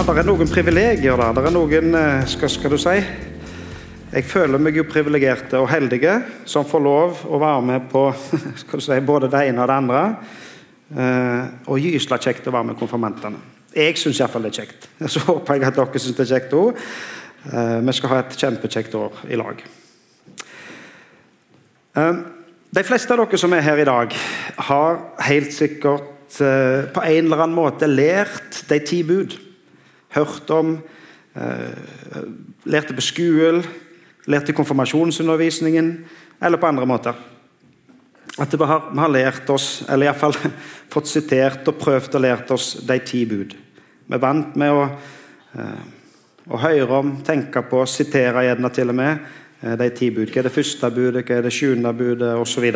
det er noen privilegier der. Det er noen eh, skal, skal du si Jeg føler meg jo privilegerte og heldige som får lov å være med på skal si, både det ene og det andre. Eh, og gysla kjekt å være med konfirmantene. Jeg syns iallfall det er kjekt. Så håper jeg at dere syns det er kjekt òg. Vi skal ha et kjempekjekt år i lag. De fleste av dere som er her i dag, har helt sikkert på en eller annen måte lært de ti bud hørt om, eh, lærte på skolen, lærte konfirmasjonsundervisningen, eller på andre måter. At vi har, vi har lært oss, eller iallfall fått sitert og prøvd å lært oss de ti bud. Vi er vant med å, eh, å høre om, tenke på, sitere gjerne til og med eh, de ti bud. Hva er det første budet, hva er det sjuende budet, osv.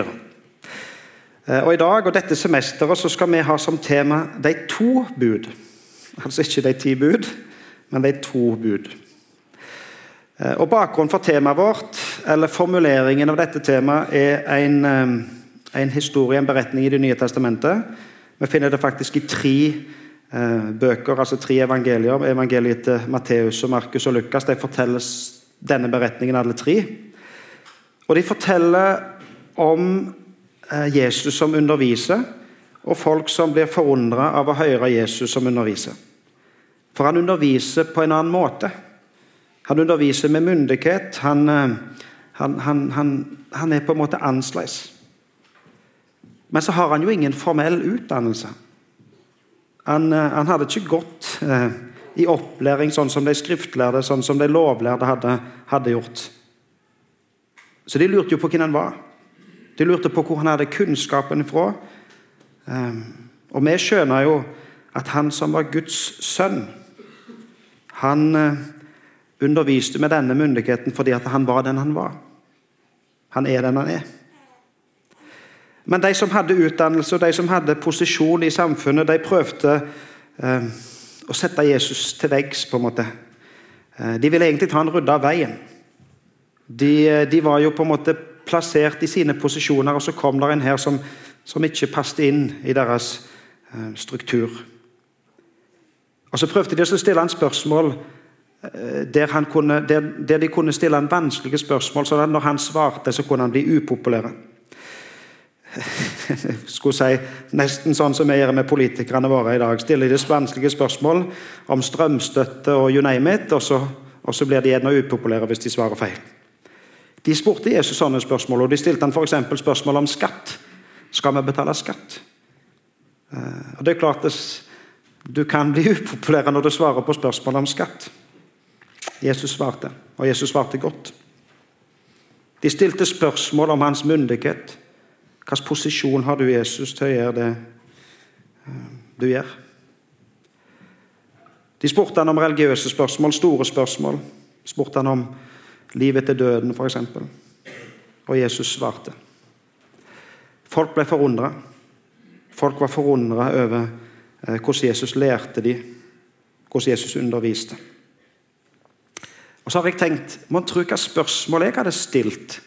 Og I dag og dette semesteret så skal vi ha som tema de to bud. Altså ikke de ti bud, men de to bud. Eh, og Bakgrunnen for temaet vårt, eller formuleringen av dette temaet, er en, eh, en historie, en beretning i Det nye testamentet. Vi finner det faktisk i tre eh, bøker, altså tre evangelier. Evangeliet til Matteus, og Markus og Lukas. De forteller denne beretningen, alle tre. Og de forteller om Jesus som underviser og folk som blir forundra av å høre Jesus som underviser. For han underviser på en annen måte. Han underviser med myndighet. Han, eh, han, han, han er på en måte annerledes. Men så har han jo ingen formell utdannelse. Eh, han hadde ikke gått eh, i opplæring sånn som de skriftlærde, sånn som de lovlærde hadde, hadde gjort. Så de lurte jo på hvem han var. De lurte på hvor han hadde kunnskapen fra. Ehm, og vi skjønner jo at han som var Guds sønn, han eh, underviste med denne myndigheten fordi han var den han var. Han er den han er. Men de som hadde utdannelse og de som hadde posisjon i samfunnet, de prøvde eh, å sette Jesus til veggs. på en måte. Eh, de ville egentlig ta han rydda av veien. De, eh, de, var jo på en måte plassert i sine posisjoner, og så kom det en her som som ikke passet inn i deres eh, struktur. Og Så prøvde de å stille en spørsmål der, der, kunne, der, der, de kunne stille en vanskelige spørsmål, så når han svarte, så kunne han bli upopulær. Skulle si Nesten sånn som vi gjør med politikerne våre i dag. Stiller de vanskelige spørsmål om strømstøtte og you name it, og så, og så blir de gjerne upopulære hvis de svarer feil. De spurte Jesus sånne spørsmål, og de stilte han f.eks. spørsmål om skatt skal vi betale skatt. Eh, og det er klart at Du kan bli upopulær når du svarer på spørsmål om skatt. Jesus svarte, og Jesus svarte godt. De stilte spørsmål om hans myndighet. Hvilken posisjon har du, Jesus, til å gjøre det eh, du gjør? De spurte han om religiøse spørsmål, store spørsmål. Spurte han om livet til døden, f.eks. Og Jesus svarte. Folk ble forundra. Folk var forundra over eh, hvordan Jesus lærte dem, hvordan Jesus underviste. Og så har jeg tenkt Mon tro hva spørsmål jeg hadde stilt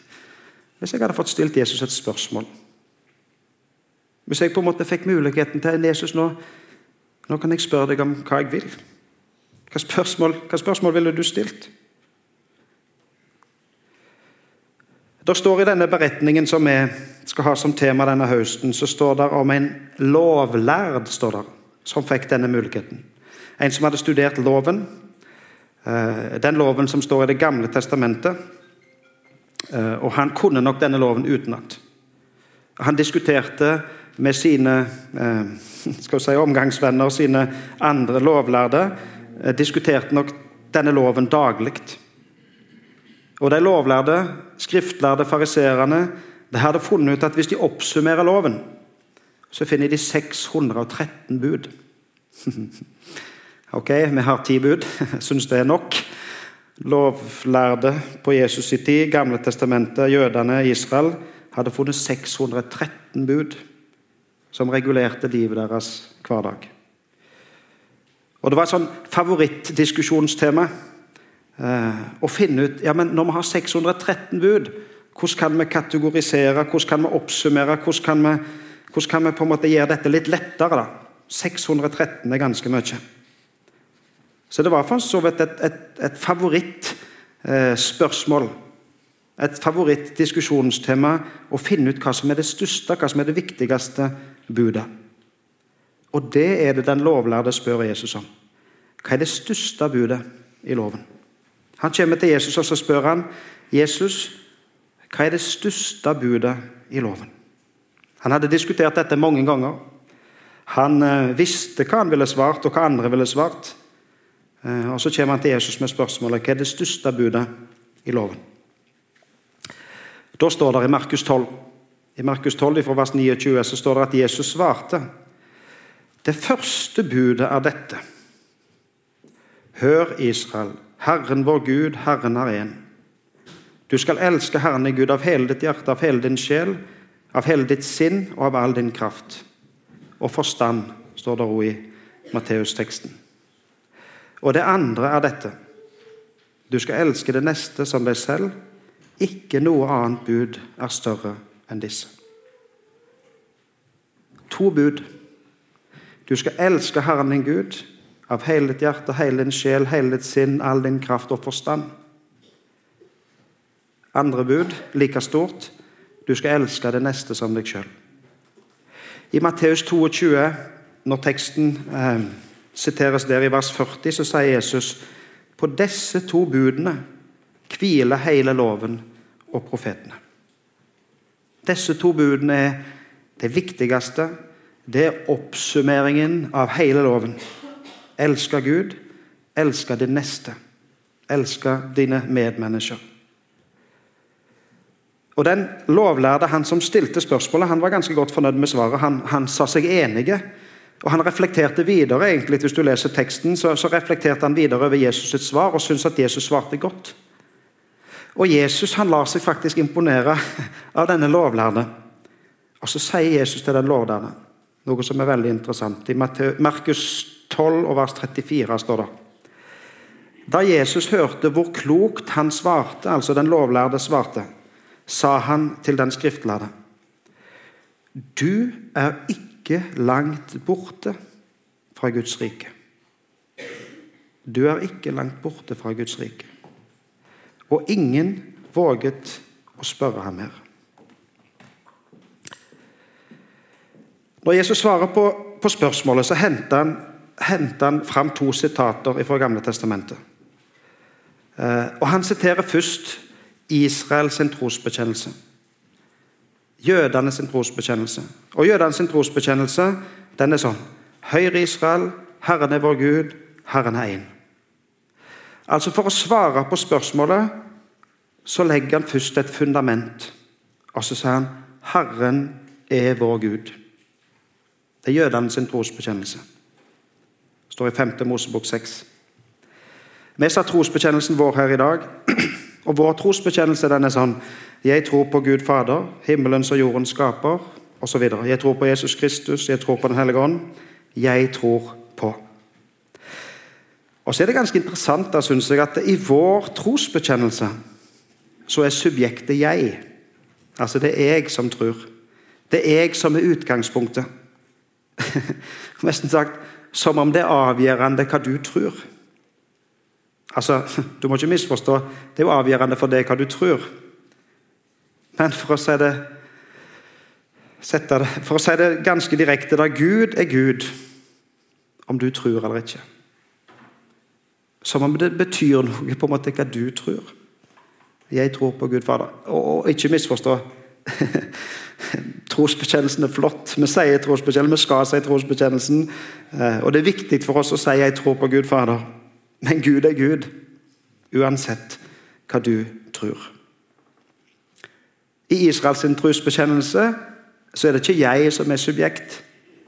hvis jeg hadde fått stilt Jesus et spørsmål. Hvis jeg på en måte fikk muligheten til Jesus nå, nå kan jeg spørre deg om hva jeg vil. Hva spørsmål, hva spørsmål ville du stilt? Det står I denne beretningen som vi skal ha som tema denne høsten, så står det om en lovlærd der, som fikk denne muligheten. En som hadde studert loven. Eh, den loven som står i Det gamle testamentet. Eh, og han kunne nok denne loven utenat. Han diskuterte med sine eh, si, omgangsvenner, sine andre lovlærde, diskuterte nok denne loven daglig. Og de lovlærde, skriftlærde fariserene de hadde funnet ut at hvis de oppsummerer loven, så finner de 613 bud. ok, vi har ti bud. Jeg syns det er nok. Lovlærde på Jesus' sin tid, Gamle testamentet, jødene Israel, hadde funnet 613 bud som regulerte livet deres hver dag. Og Det var et sånn favorittdiskusjonstema og finne ut ja, men Når vi har 613 bud, hvordan kan vi kategorisere, hvordan kan vi oppsummere? Hvordan kan vi, hvordan kan vi på en måte gjøre dette litt lettere? da? 613 er ganske mye. Så det var for så vidt et, et, et favorittspørsmål. Eh, et favorittdiskusjonstema å finne ut hva som er det største, hva som er det viktigste budet. Og det er det den lovlærde spør Jesus om. Hva er det største budet i loven? Han kommer til Jesus og så spør han, Jesus, hva er det største budet i loven? Han hadde diskutert dette mange ganger. Han eh, visste hva han ville svart, og hva andre ville svart. Eh, og Så kommer han til Jesus med spørsmålet hva er det største budet i loven. Da står det i Markus 12, i Markus 12 fra vers 29 så står det at Jesus svarte. Det første budet er dette. Hør, Israel, Herren vår Gud, Herren er én. Du skal elske Herren i Gud av hele ditt hjerte, av hele din sjel, av hele ditt sinn og av all din kraft. Og forstand, står det òg i Matteus-teksten. Og det andre er dette. Du skal elske det neste som deg selv. Ikke noe annet bud er større enn disse. To bud. Du skal elske Herren din Gud av hele ditt hjerte, hele din sjel, hele ditt sinn, all din kraft og forstand. Andre bud, like stort. Du skal elske det neste som deg sjøl. I Matteus 22, når teksten eh, siteres der i vers 40, så sier Jesus på disse to budene hviler hele loven og profetene. Disse to budene er det viktigste. Det er oppsummeringen av hele loven. Elske Gud, elske din neste. Elske dine medmennesker. Og Den lovlærde, han som stilte spørsmålet, han var ganske godt fornøyd med svaret. Han, han sa seg enige og Han reflekterte videre, egentlig, hvis du leser teksten, så, så reflekterte han videre over Jesus' sitt svar og syntes at Jesus svarte godt. Og Jesus han lar seg faktisk imponere av denne lovlærde. Og Så sier Jesus til den lovlærde noe som er veldig interessant. I Markus 12 og vers 34 står det Da Jesus hørte hvor klokt han svarte, altså den lovlærde svarte, sa han til den skriftlærde Du er ikke langt borte fra Guds rike. Du er ikke langt borte fra Guds rike. Og ingen våget å spørre ham mer. Når Jesus svarer på, på spørsmålet, så henter han, henter han fram to sitater fra Gamle testamentet. Eh, og Han siterer først Israels trosbekjennelse jødene sin trosbekjennelse. Og jødene sin trosbekjennelse den er sånn Høyre Israel, Herren er vår Gud, Herren er én. Altså For å svare på spørsmålet så legger han først et fundament. Og så sier han Herren er vår Gud. Det er jødene sin trosbekjennelse. Det står i 5. Mosebok 6. Vi sa trosbekjennelsen vår her i dag. Og vår trosbekjennelse den er sånn Jeg tror på Gud Fader, himmelens og jordens skaper osv. Jeg tror på Jesus Kristus, jeg tror på Den hellige ånd. Jeg tror på. Og så er det ganske interessant da, synes jeg, at i vår trosbekjennelse så er subjektet jeg. Altså det er jeg som tror. Det er jeg som er utgangspunktet. Nesten sagt som om det er avgjørende hva du tror. Altså, Du må ikke misforstå. Det er jo avgjørende for deg hva du tror. Men for å si det, for å si det ganske direkte da Gud er Gud, om du tror eller ikke. Som om det betyr noe på en måte hva du tror. Jeg tror på Gud Fader. Og, og ikke misforstå. Trosbekjennelsen er flott. Vi sier trosbekjennelsen, vi skal si trosbekjennelsen. Eh, og det er viktig for oss å si 'jeg tror på Gud Fader'. Men Gud er Gud, uansett hva du tror. I Israels trosbekjennelse så er det ikke jeg som er subjekt,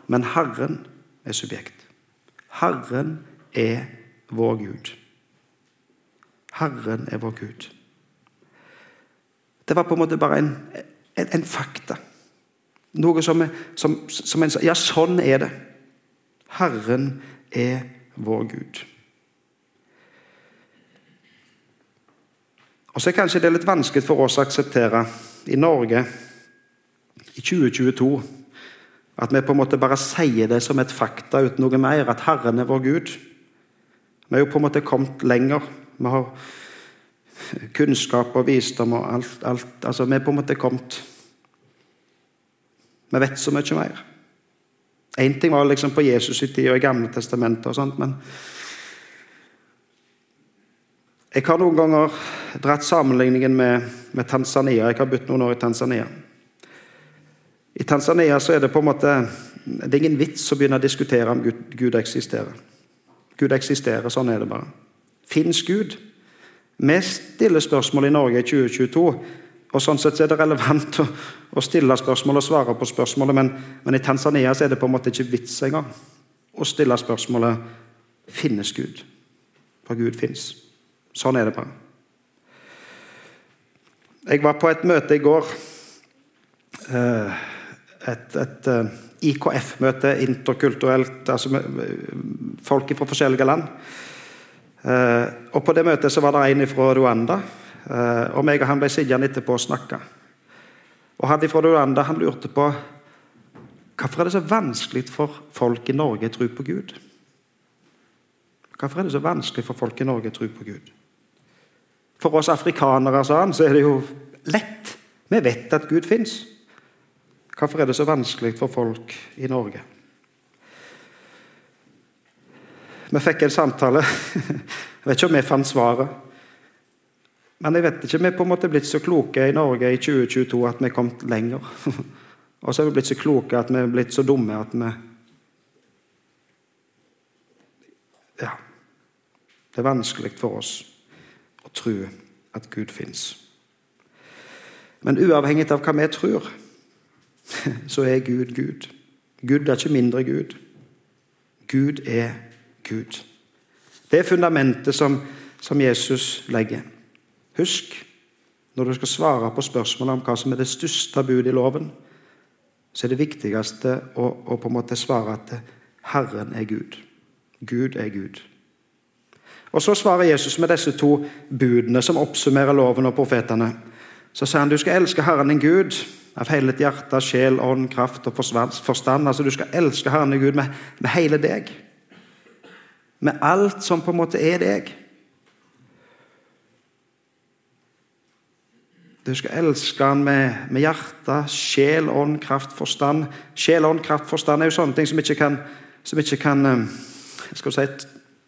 men Herren er subjekt. Herren er vår Gud. Herren er vår Gud. Det var på en måte bare en, en, en fakta. Noe som, som, som en Ja, sånn er det. Herren er vår Gud. Og så er kanskje det litt vanskelig for oss å akseptere i Norge i 2022 at vi på en måte bare sier det som et fakta uten noe mer, at Herren er vår Gud. Vi er jo på en måte kommet lenger. Vi har kunnskap og visdom og alt. alt. Altså, vi er på en måte kommet Vi vet så mye mer. Én ting var liksom på Jesus' i tid og i Gamle testamentet, og sånt, men jeg har noen ganger dratt sammenligningen med, med, Tanzania. Jeg har bodd noen år i Tanzania. I Tanzania så er det på en måte det er ingen vits å begynne å diskutere om Gud, Gud eksisterer. Gud eksisterer, sånn er det bare. Fins Gud? Vi stiller spørsmål i Norge i 2022, og sånn sett er det relevant å, å stille spørsmål og svare på spørsmålet, men, men, i Tanzania er det på en måte ikke vits engang å stille spørsmålet finnes Gud. For Gud fins. Sånn er det bare. Jeg var på et møte i går. Eh, et, et eh, IKF-møte, interkulturelt, altså folk fra forskjellige land. Eh, og På det møtet så var det en fra Rwanda, og meg og han ble sittende etterpå og snakke. Og Han fra Rwanda han lurte på hvorfor er det så vanskelig for folk i Norge å tro på Gud. Hvorfor er det så vanskelig for folk i Norge å tro på Gud? For oss afrikanere sa han, så er det jo lett. Vi vet at Gud fins. Hvorfor er det så vanskelig for folk i Norge? Vi fikk en samtale. Jeg vet ikke om vi fant svaret. Men jeg vet ikke vi er på en måte blitt så kloke i Norge i 2022 at vi er kommet lenger. Og så er vi blitt så kloke at vi er blitt så dumme at vi Ja. Det er vanskelig for oss å tro at Gud fins. Men uavhengig av hva vi tror, så er Gud Gud. Gud er ikke mindre Gud. Gud er Gud. Det er fundamentet som, som Jesus legger. Husk, når du skal svare på spørsmålet om hva som er det største budet i loven, så er det viktigste å, å på en måte svare at Herren er Gud. Gud er Gud. Og Så svarer Jesus med disse to budene som oppsummerer loven og profetene. Så sier han du skal elske Herren din Gud av hele ditt hjerte, sjel, ånd, kraft og forstand. Altså Du skal elske Herren din Gud med, med hele deg. Med alt som på en måte er deg. Du skal elske han med, med hjerte, sjel, ånd, kraft, forstand. Sjel, ånd, kraft, forstand er jo sånne ting som ikke kan, som ikke kan eh, si,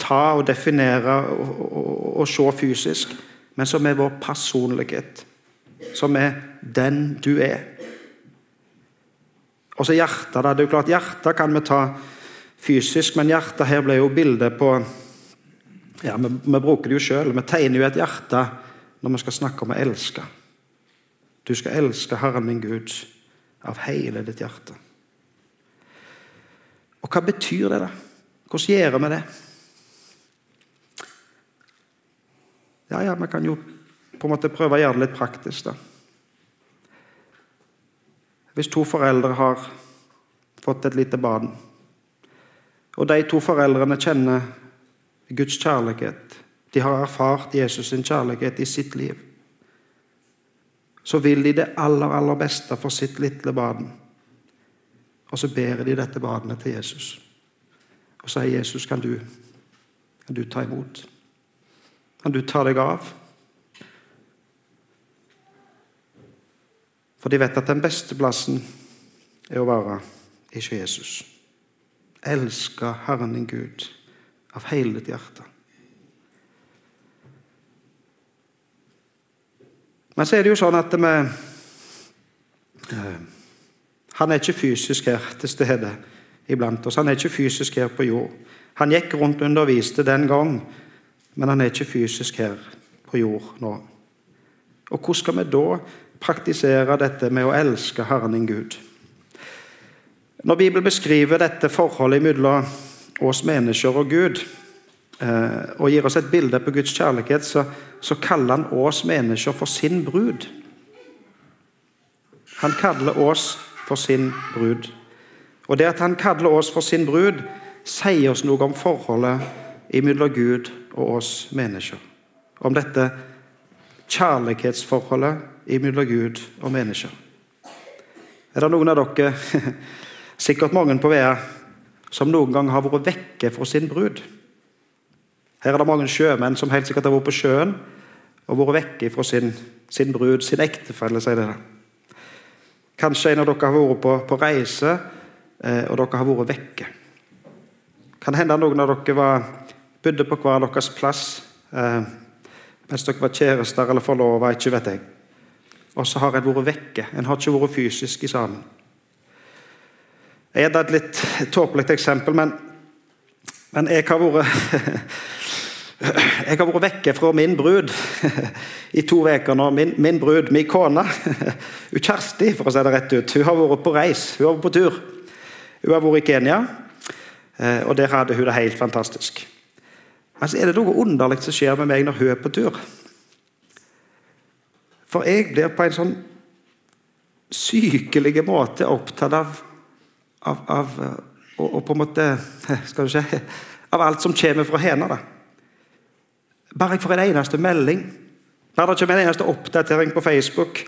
ta og definere og, og, og se fysisk, men som er vår personlighet. Som er den du er. Og så hjertet. Da. Det er jo klart, Hjertet kan vi ta fysisk, men hjertet her ble jo bildet på ja, vi, vi, bruker det jo sjøl. Vi tegner jo et hjerte når vi skal snakke om å elske. Du skal elske Herren min Gud av hele ditt hjerte. Og hva betyr det, da? Hvordan gjør vi det? Ja, ja, vi kan jo på en måte prøve å gjøre det litt praktisk, da. Hvis to foreldre har fått et lite barn, og de to foreldrene kjenner Guds kjærlighet, de har erfart Jesus' sin kjærlighet i sitt liv, så vil de det aller, aller beste for sitt lille barn. Og så ber de dette barnet til Jesus. Og sier, 'Jesus, kan du, kan du ta imot?' Kan du ta deg av? For de vet at den beste plassen er å være ikke Jesus. Elske Herren din Gud av hele ditt hjerte. Men så er det jo sånn at vi eh, Han er ikke fysisk her til stede iblant oss. Han er ikke fysisk her på jord. Han gikk rundt og underviste den gang, men han er ikke fysisk her på jord nå. Og hvordan skal vi da praktisere dette med å elske Herren din Gud. Når Bibelen beskriver dette forholdet mellom oss mennesker og Gud, og gir oss et bilde på Guds kjærlighet, så, så kaller han oss mennesker for sin brud. Han kaller oss for sin brud. Og det at han kaller oss for sin brud, sier oss noe om forholdet mellom Gud og oss mennesker. Om dette kjærlighetsforholdet mellom Gud og mennesker. Er det noen av dere, sikkert mange på Vea, som noen gang har vært vekke fra sin brud? Her er det mange sjømenn som helt sikkert har vært på sjøen og vært vekke fra sin, sin brud, sin ektefelle, sier det. Kanskje en av dere har vært på, på reise, eh, og dere har vært vekke. Kan hende noen av dere var, bodde på hver deres plass eh, mens dere var kjærester eller forlova. Og så har en vært vekke. En har ikke vært fysisk sammen. Jeg er et litt tåpelig eksempel, men, men jeg har vært Jeg har vært vekke fra min brud i to uker nå. Min, min, brud, min kone, Kjersti, for å si det rett ut, hun har vært på reis. Hun har vært på tur. Hun har vært i Kenya, eh, og der hadde hun det helt fantastisk. Men så er det noe underlig som skjer med meg når hun er på tur. For jeg blir på en sånn sykelig måte opptatt av, av, av og, og, på en måte skal du si, Av alt som kommer fra henne. Bare jeg får en eneste melding, bare det kommer en eneste oppdatering på Facebook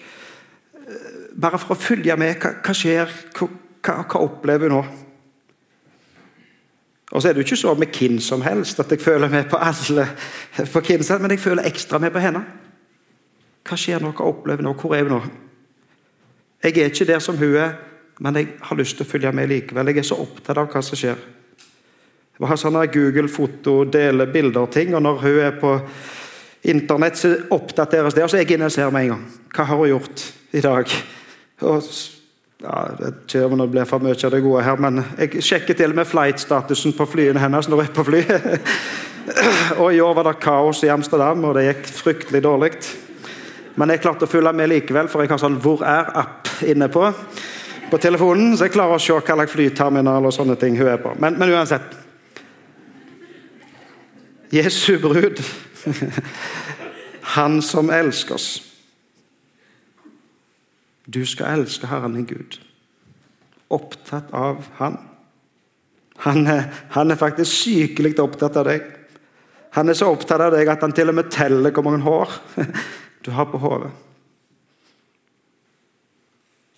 Bare for å følge med. Hva, hva skjer? Hva, hva, opplever hun nå? Og så er det jo ikke så med hvem som helst at jeg føler med på alle, på helst, men jeg føler ekstra med på henne. Hva skjer nå? Hva opplever nå? Hvor er hun nå? Jeg er ikke der som hun er, men jeg har lyst til å følge med likevel. Jeg er så opptatt av hva som skjer. Jeg har sånne Google-foto, deler bilder og ting, og når hun er på internett, så oppdateres det. Og så er jeg inne og ser med en gang. Hva har hun gjort i dag? Og, ja, jeg vet om det blir for mye av det gode her, men jeg sjekker til og med flight-statusen på flyene hennes når hun er på fly. og I år var det kaos i Amsterdam, og det gikk fryktelig dårlig. Men jeg klarte å følge med likevel, for jeg har sånn 'Hvor er?'-app inne på på telefonen, så jeg klarer å se hva slags flyterminal og sånne ting hun er på. Men, men uansett Jesu brud, han som elsker oss. Du skal elske Herren din Gud. Opptatt av Han. Han er, han er faktisk sykelig opptatt av deg. Han er så opptatt av deg at han til og med teller hvor mange hår du har på hodet.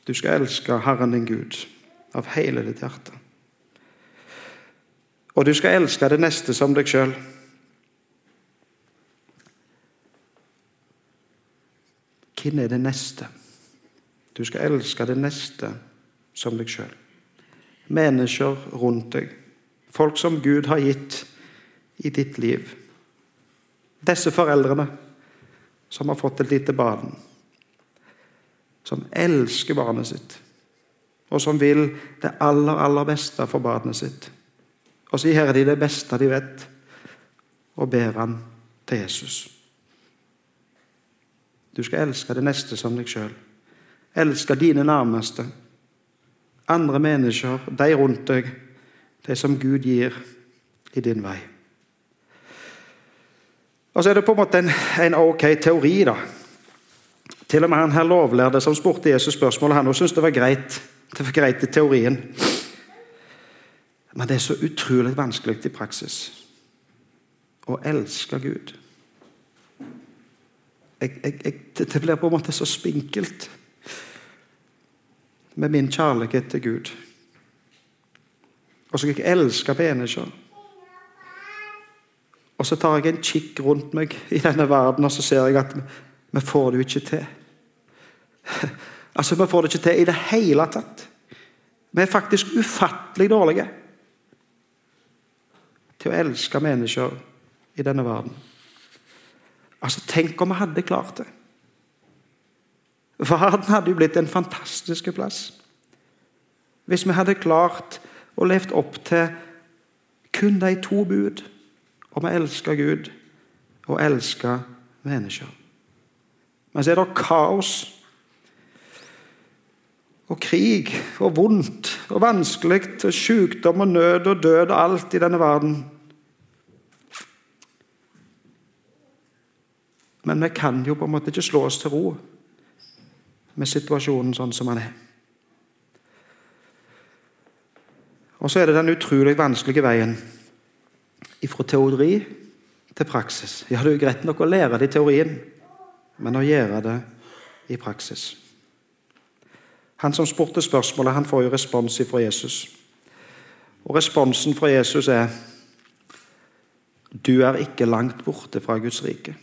Du skal elske Herren din Gud av hele ditt hjerte. Og du skal elske det neste som deg sjøl. Hvem er det neste? Du skal elske det neste som deg sjøl. Mennesker rundt deg. Folk som Gud har gitt i ditt liv. Disse foreldrene som har fått et lite barn. Som elsker barnet sitt, og som vil det aller, aller beste for barnet sitt. Og så gjør de det beste de vet, og ber han til Jesus. Du skal elske det neste som deg sjøl. Elske dine nærmeste, andre mennesker, de rundt deg, de som Gud gir i din vei. Og så er det på en måte en, en ok teori, da. Til og med han her lovlærde som spurte Jesus spørsmålet, han syntes det var greit. Det var greit i teorien. Men det er så utrolig vanskelig i praksis å elske Gud. Jeg, jeg, det blir på en måte så spinkelt med min kjærlighet til Gud. Og så jeg elske mennesker. Og så tar jeg en kikk rundt meg i denne verden, og så ser jeg at vi får det jo ikke til. Altså, Vi får det ikke til i det hele tatt. Vi er faktisk ufattelig dårlige til å elske mennesker i denne verden. Altså, Tenk om vi hadde klart det. Verden hadde jo blitt en fantastisk plass. Hvis vi hadde klart å levd opp til kun de to bud om å elske Gud og elske mennesker. Men så er det kaos og krig og vondt og vanskelig og sykdom og nød og død og alt i denne verden. Men vi kan jo på en måte ikke slå oss til ro med situasjonen sånn som den er. Og så er det den utrolig vanskelige veien fra teori til praksis. Ja, det er jo greit nok å lære det i teorien, men å gjøre det i praksis. Han som spurte spørsmålet, han får jo respons fra Jesus. Og responsen fra Jesus er Du er ikke langt borte fra Guds rike.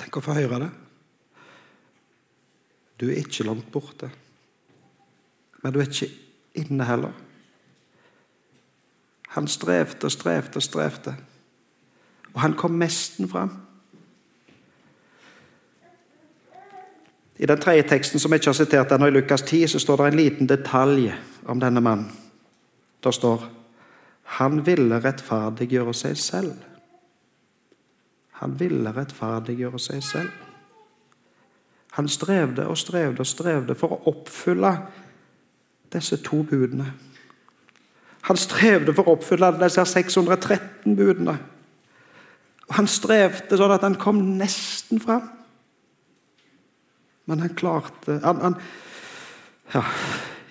Tenk å få høre det. Du er ikke langt borte. Men du er ikke inne heller. Han strevde og strevde og strevde. Og han kom nesten fram. I den tredje teksten som jeg ikke har sitert ennå, i Lukas 10, så står det en liten detalj om denne mannen. Det står han ville rettferdiggjøre seg selv. Han ville rettferdiggjøre seg selv. Han strevde og strevde og strevde for å oppfylle disse to budene. Han strevde for å oppfylle disse 613 budene. Og Han strevde sånn at han kom nesten fram. Men han klarte han, han, ja,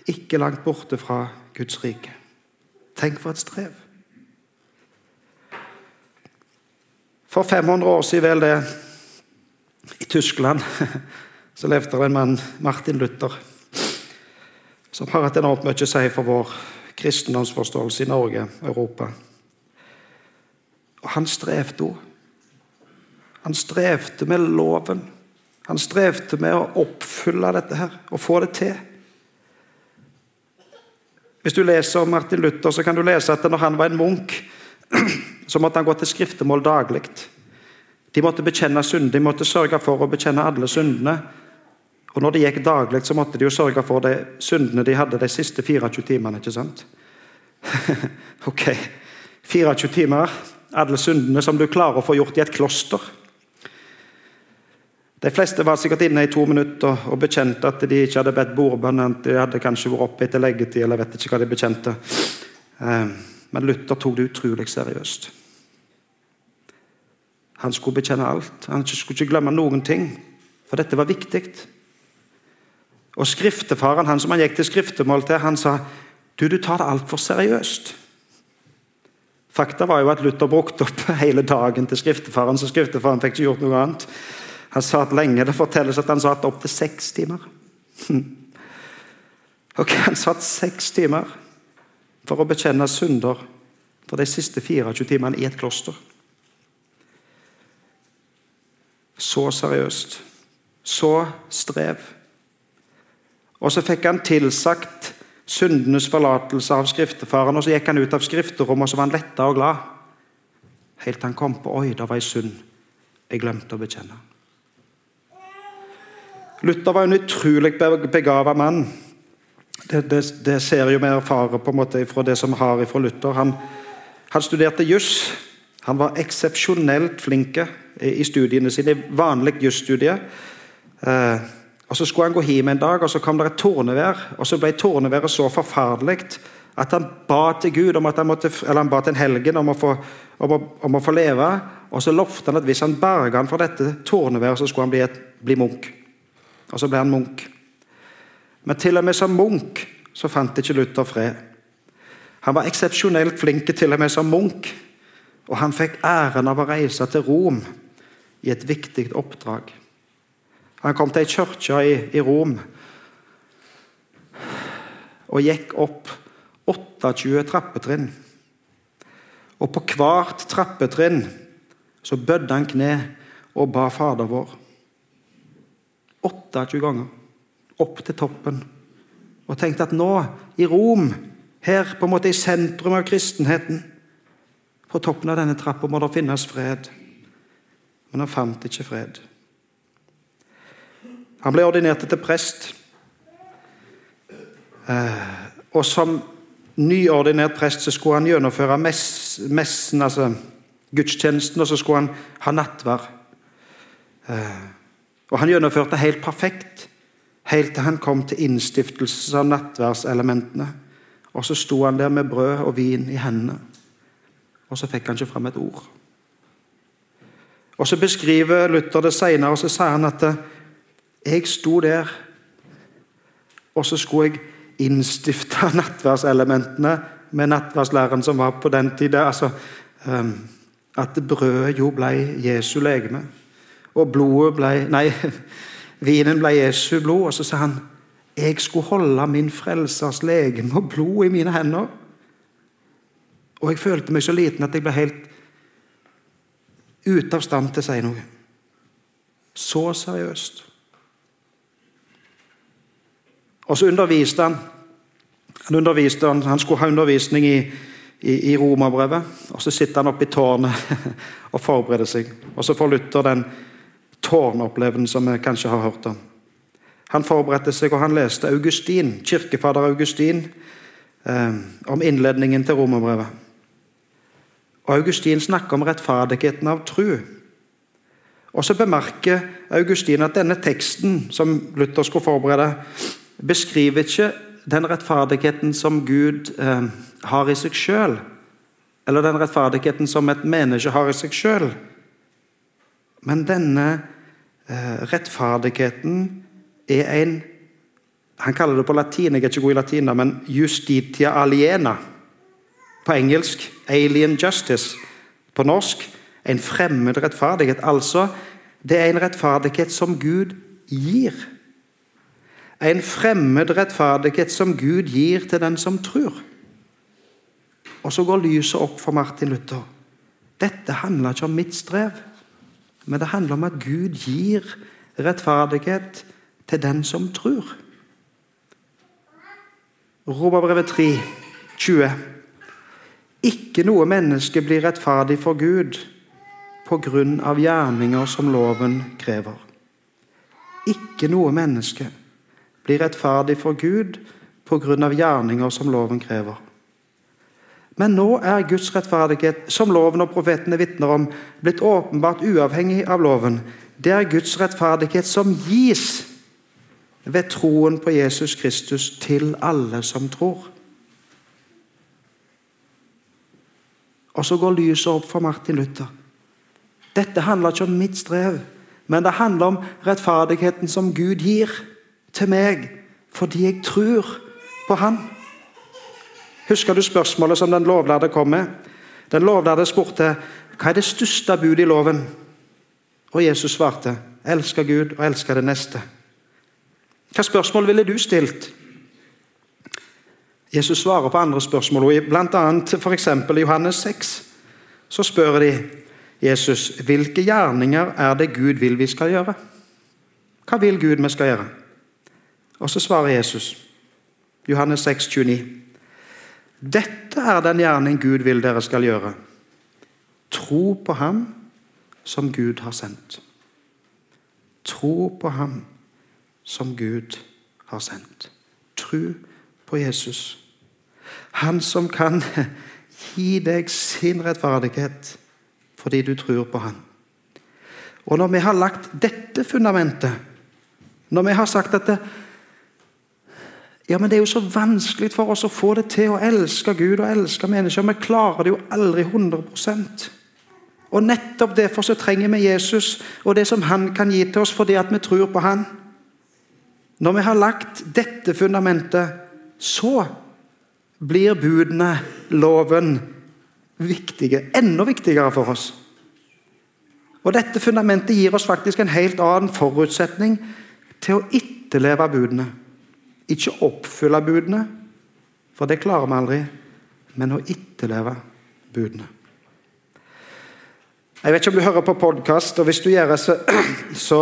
Ikke langt borte fra Guds rike. Tenk for et strev. For 500 år siden, vel det, i Tyskland, så levde det en mann, Martin Luther, som har hatt enormt mye å si for vår kristendomsforståelse i Norge og Europa. Og han strevde òg. Han strevde med loven. Han strevde med å oppfylle dette her og få det til. Hvis du leser om Martin Luther, så kan du lese at når han var en munk, så måtte han gå til skriftemål daglig. De måtte bekjenne synd, de måtte sørge for å bekjenne alle syndene. Og når det gikk daglig, så måtte de jo sørge for de syndene de hadde de siste 24 timene. ikke sant? ok, 24 timer, alle syndene som du klarer å få gjort i et kloster. De fleste var sikkert inne i to minutter og bekjente at de ikke hadde bedt bordbønn. De hadde kanskje vært oppe etter leggetid, eller vet ikke hva de bekjente. Eh, men Luther tok det utrolig seriøst. Han skulle bekjenne alt. Han skulle ikke glemme noen ting, for dette var viktig. Og Skriftefaren, han som han gikk til skriftemål til, han sa du, du tar det altfor seriøst. Fakta var jo at Luther brukte opp hele dagen til skriftefaren, så skriftefaren fikk ikke gjort noe annet. Han satt lenge. Det fortelles at han satt opptil seks timer. Ok, Han satt seks timer for å bekjenne synder for de siste 24 timene i et kloster. Så seriøst. Så strev. Og så fikk han tilsagt syndenes forlatelse av skriftefaren, og så gikk han ut av skrifterommet, og så var han letta og glad. Helt til han kom på Oi, det var ei synd jeg glemte å bekjenne. Luther var en utrolig begava mann. Det, det, det, ser jo vi erfarer på en måte fra det som vi har fra Luther. Han, han studerte juss. Han var eksepsjonelt flink i studiene sine, vanlig jusstudie. Eh, og Så skulle han gå hjem en dag, og så kom det et tornevær. og Så ble torneværet så forferdelig at han ba til Gud om at han måtte, eller han ba til en helgen om å, få, om, å, om å få leve. Og så lovte han at hvis han berga han fra dette torneværet, så skulle han bli, et, bli munk. Og så ble han munk. Men til og med som munk så fant ikke Luther fred. Han var eksepsjonelt flink til og med som munk, og han fikk æren av å reise til Rom i et viktig oppdrag. Han kom til ei kirke i, i Rom og gikk opp 28 trappetrinn. Og på hvert trappetrinn så bødde han kne og ba Fader vår. 28 ganger opp til toppen og tenkte at nå, i Rom, her på en måte i sentrum av kristenheten På toppen av denne trappa må det finnes fred. Men han fant ikke fred. Han ble ordinert til prest. Eh, og som nyordinert prest så skulle han gjennomføre messen, altså gudstjenesten, og så skulle han ha nattverd. Eh, og han gjennomførte helt perfekt, helt til han kom til innstiftelse av nattverdselementene. Og så sto han der med brød og vin i hendene, og så fikk han ikke fram et ord. Og Så beskriver Luther det senere, og så sier han at jeg sto der, og så skulle jeg innstifte nattverdselementene med nattverdslæren som var på den tida. Altså, um, at brødet jo ble Jesu legeme og blodet ble Nei, vinen ble Jesu blod. Og så sa han jeg skulle holde min frelsers legeme og blod i mine hender. Og jeg følte meg så liten at jeg ble helt ute av stand til å si noe. Så seriøst. Og så underviste han. Han, underviste, han, skulle ha undervisning i, i, i romerbrevet. Og så sitter han oppe i tårnet og forbereder seg. Og så får Luther den tårnopplevelsen vi kanskje har hørt om. Han forberedte seg, og han leste Augustin, kirkefader Augustin eh, om innledningen til romerbrevet. Og Augustin snakker om rettferdigheten av tru. Og så bemerker Augustin at denne teksten som Luther skulle forberede, beskriver ikke den rettferdigheten som Gud eh, har i seg sjøl, eller den rettferdigheten som et menneske har i seg sjøl. Men denne eh, rettferdigheten er en Han kaller det på latin, jeg er ikke god i latin, men justitia aliena. På engelsk alien justice. På norsk en fremmed rettferdighet. Altså, det er en rettferdighet som Gud gir. En fremmed rettferdighet som Gud gir til den som tror. Og så går lyset opp for Martin Luther. Dette handler ikke om mitt strev, men det handler om at Gud gir rettferdighet til den som tror. Romerbrevet 3, 20. Ikke noe menneske blir rettferdig for Gud på grunn av gjerninger som loven krever. Ikke noe menneske blir rettferdig for Gud pga. gjerninger som loven krever. Men nå er Guds rettferdighet, som loven og profetene vitner om, blitt åpenbart uavhengig av loven. Det er Guds rettferdighet som gis ved troen på Jesus Kristus til alle som tror. Og så går lyset opp for Martin Luther. Dette handler ikke om mitt strev, men det handler om rettferdigheten som Gud gir til meg fordi jeg tror på Han. Husker du spørsmålet som den lovlærde kom med? Den lovlærde spurte hva er det største budet i loven? Og Jesus svarte elsker Gud og elsker det neste. Hva spørsmål ville du stilt? Jesus svarer på andre spørsmål. Annet f.eks. i Johannes 6 så spør de Jesus hvilke gjerninger er det Gud vil vi skal gjøre. Hva vil Gud vi skal gjøre? Og så svarer Jesus, Johannes 6, 29. Dette er den gjerning Gud vil dere skal gjøre. Tro på Ham som Gud har sendt. Tro på Ham som Gud har sendt. Tro på Jesus. Han som kan gi deg sin rettferdighet fordi du tror på han. Og når vi har lagt dette fundamentet, når vi har sagt at det, ja, men Det er jo så vanskelig for oss å få det til å elske Gud og elske mennesker. Vi klarer det jo aldri 100% Og Nettopp derfor så trenger vi Jesus og det som han kan gi til oss fordi at vi tror på han. Når vi har lagt dette fundamentet, så blir budene, loven, viktige. Enda viktigere for oss. Og Dette fundamentet gir oss faktisk en helt annen forutsetning til å etterleve budene. Ikke oppfylle budene, for det klarer vi aldri, men å etterleve budene. Jeg vet ikke om du hører på podkast, og hvis du gjør det, så, så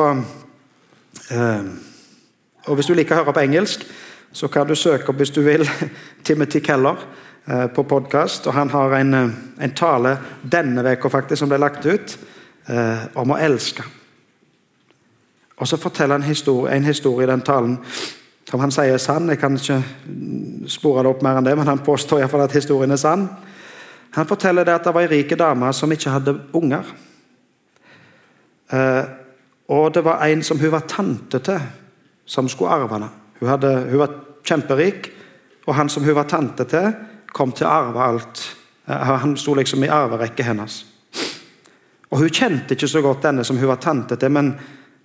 eh, Og hvis du liker å høre på engelsk, så kan du søke opp hvis du vil Timothy Keller eh, på podkast. Han har en, eh, en tale denne uka som ble lagt ut, eh, om å elske. Og Så forteller han historie, en historie i den talen som han sier er sann. Jeg kan ikke spore det opp mer enn det, men han påstår iallfall at historien er sann. Han forteller det at det var ei rik dame som ikke hadde unger. Og det var en som hun var tante til, som skulle arve henne. Hun, hadde, hun var kjemperik, og han som hun var tante til, kom til å arve alt. Eh, han sto liksom i arverekket hennes. Og Hun kjente ikke så godt denne som hun var tante til, men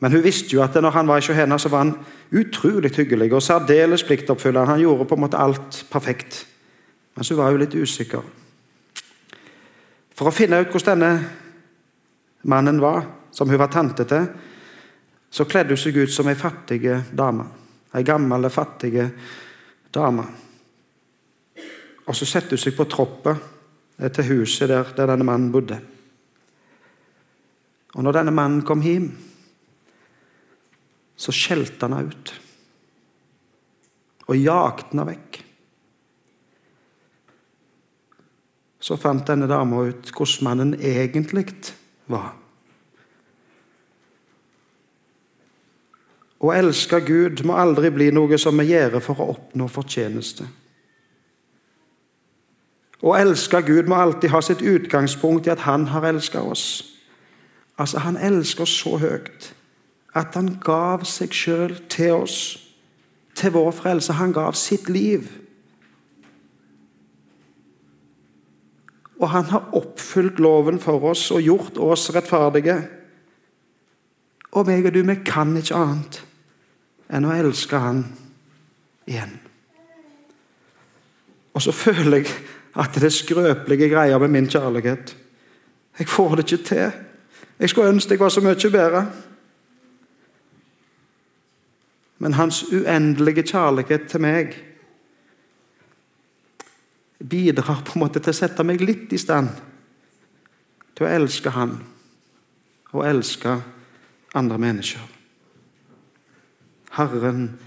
men hun visste jo at når han var i henne, så var han utrolig hyggelig og særdeles pliktoppfyllende. Han gjorde på en måte alt perfekt. Men så var hun litt usikker. For å finne ut hvordan denne mannen var, som hun var tante til, så kledde hun seg ut som ei fattig dame. Ei gammel, fattig dame. Og så setter hun seg på troppet eh, til huset der, der denne mannen bodde. Og når denne mannen kom hjem, så skjelte han henne ut. Og jagde henne vekk. Så fant denne dama ut hvordan mannen egentlig var. Å elske Gud må aldri bli noe som vi gjør for å oppnå fortjeneste. Å elske Gud må alltid ha sitt utgangspunkt i at Han har elsket oss. Altså, Han elsker oss så høyt at Han gav seg sjøl til oss, til vår frelse. Han gav sitt liv. Og han har oppfylt loven for oss og gjort oss rettferdige. Og meg og du, vi kan ikke annet enn å elske han igjen. Og så føler jeg at det er skrøpelige greier med min kjærlighet. Jeg får det ikke til. Jeg skulle ønske jeg var så mye bedre. Men hans uendelige kjærlighet til meg bidrar på en måte til å sette meg litt i stand til å elske han og elske andre mennesker. Herren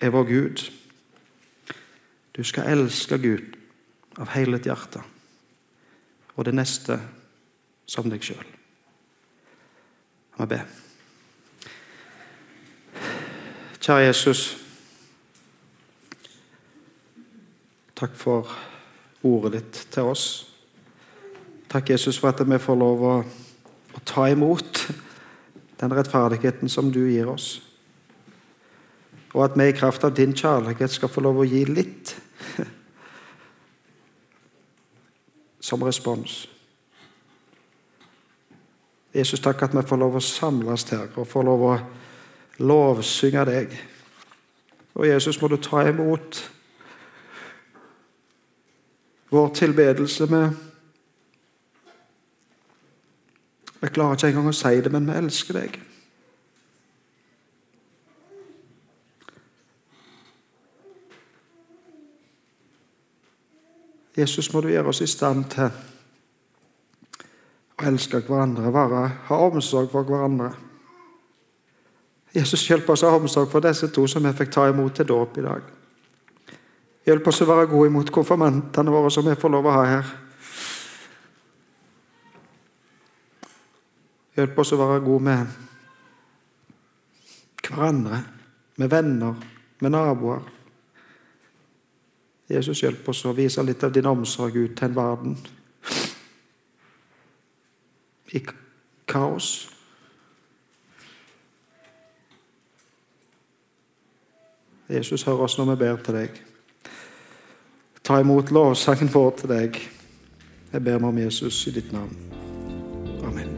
er vår Gud. Du skal elske Gud av hele ditt hjerte og det neste som deg sjøl. La meg be. Kjære Jesus. Takk for ordet ditt til oss. Takk, Jesus, for at vi får lov å, å ta imot den rettferdigheten som du gir oss. Og at vi i kraft av din kjærlighet skal få lov å gi litt som respons. Jesus, takk at vi får lov å samles her og får lov å lovsynge deg. Og Jesus, må du ta imot vår tilbedelse med Vi klarer ikke engang å si det, men vi elsker deg. Jesus, må du gjøre oss i stand til å elske hverandre, være, ha omsorg for hverandre. Jesus, hjelp oss å ha omsorg for disse to som vi fikk ta imot til dåp i dag. Hjelp oss å være gode imot konfirmantene våre som vi får lov å ha her. Hjelp oss å være gode med hverandre, med venner, med naboer. Jesus, hjelp oss å vise litt av din omsorg ut til en verden i kaos. Jesus, hør oss når vi ber til deg. Ta imot lovsangen vår til deg. Jeg ber meg om Jesus i ditt navn. Amen.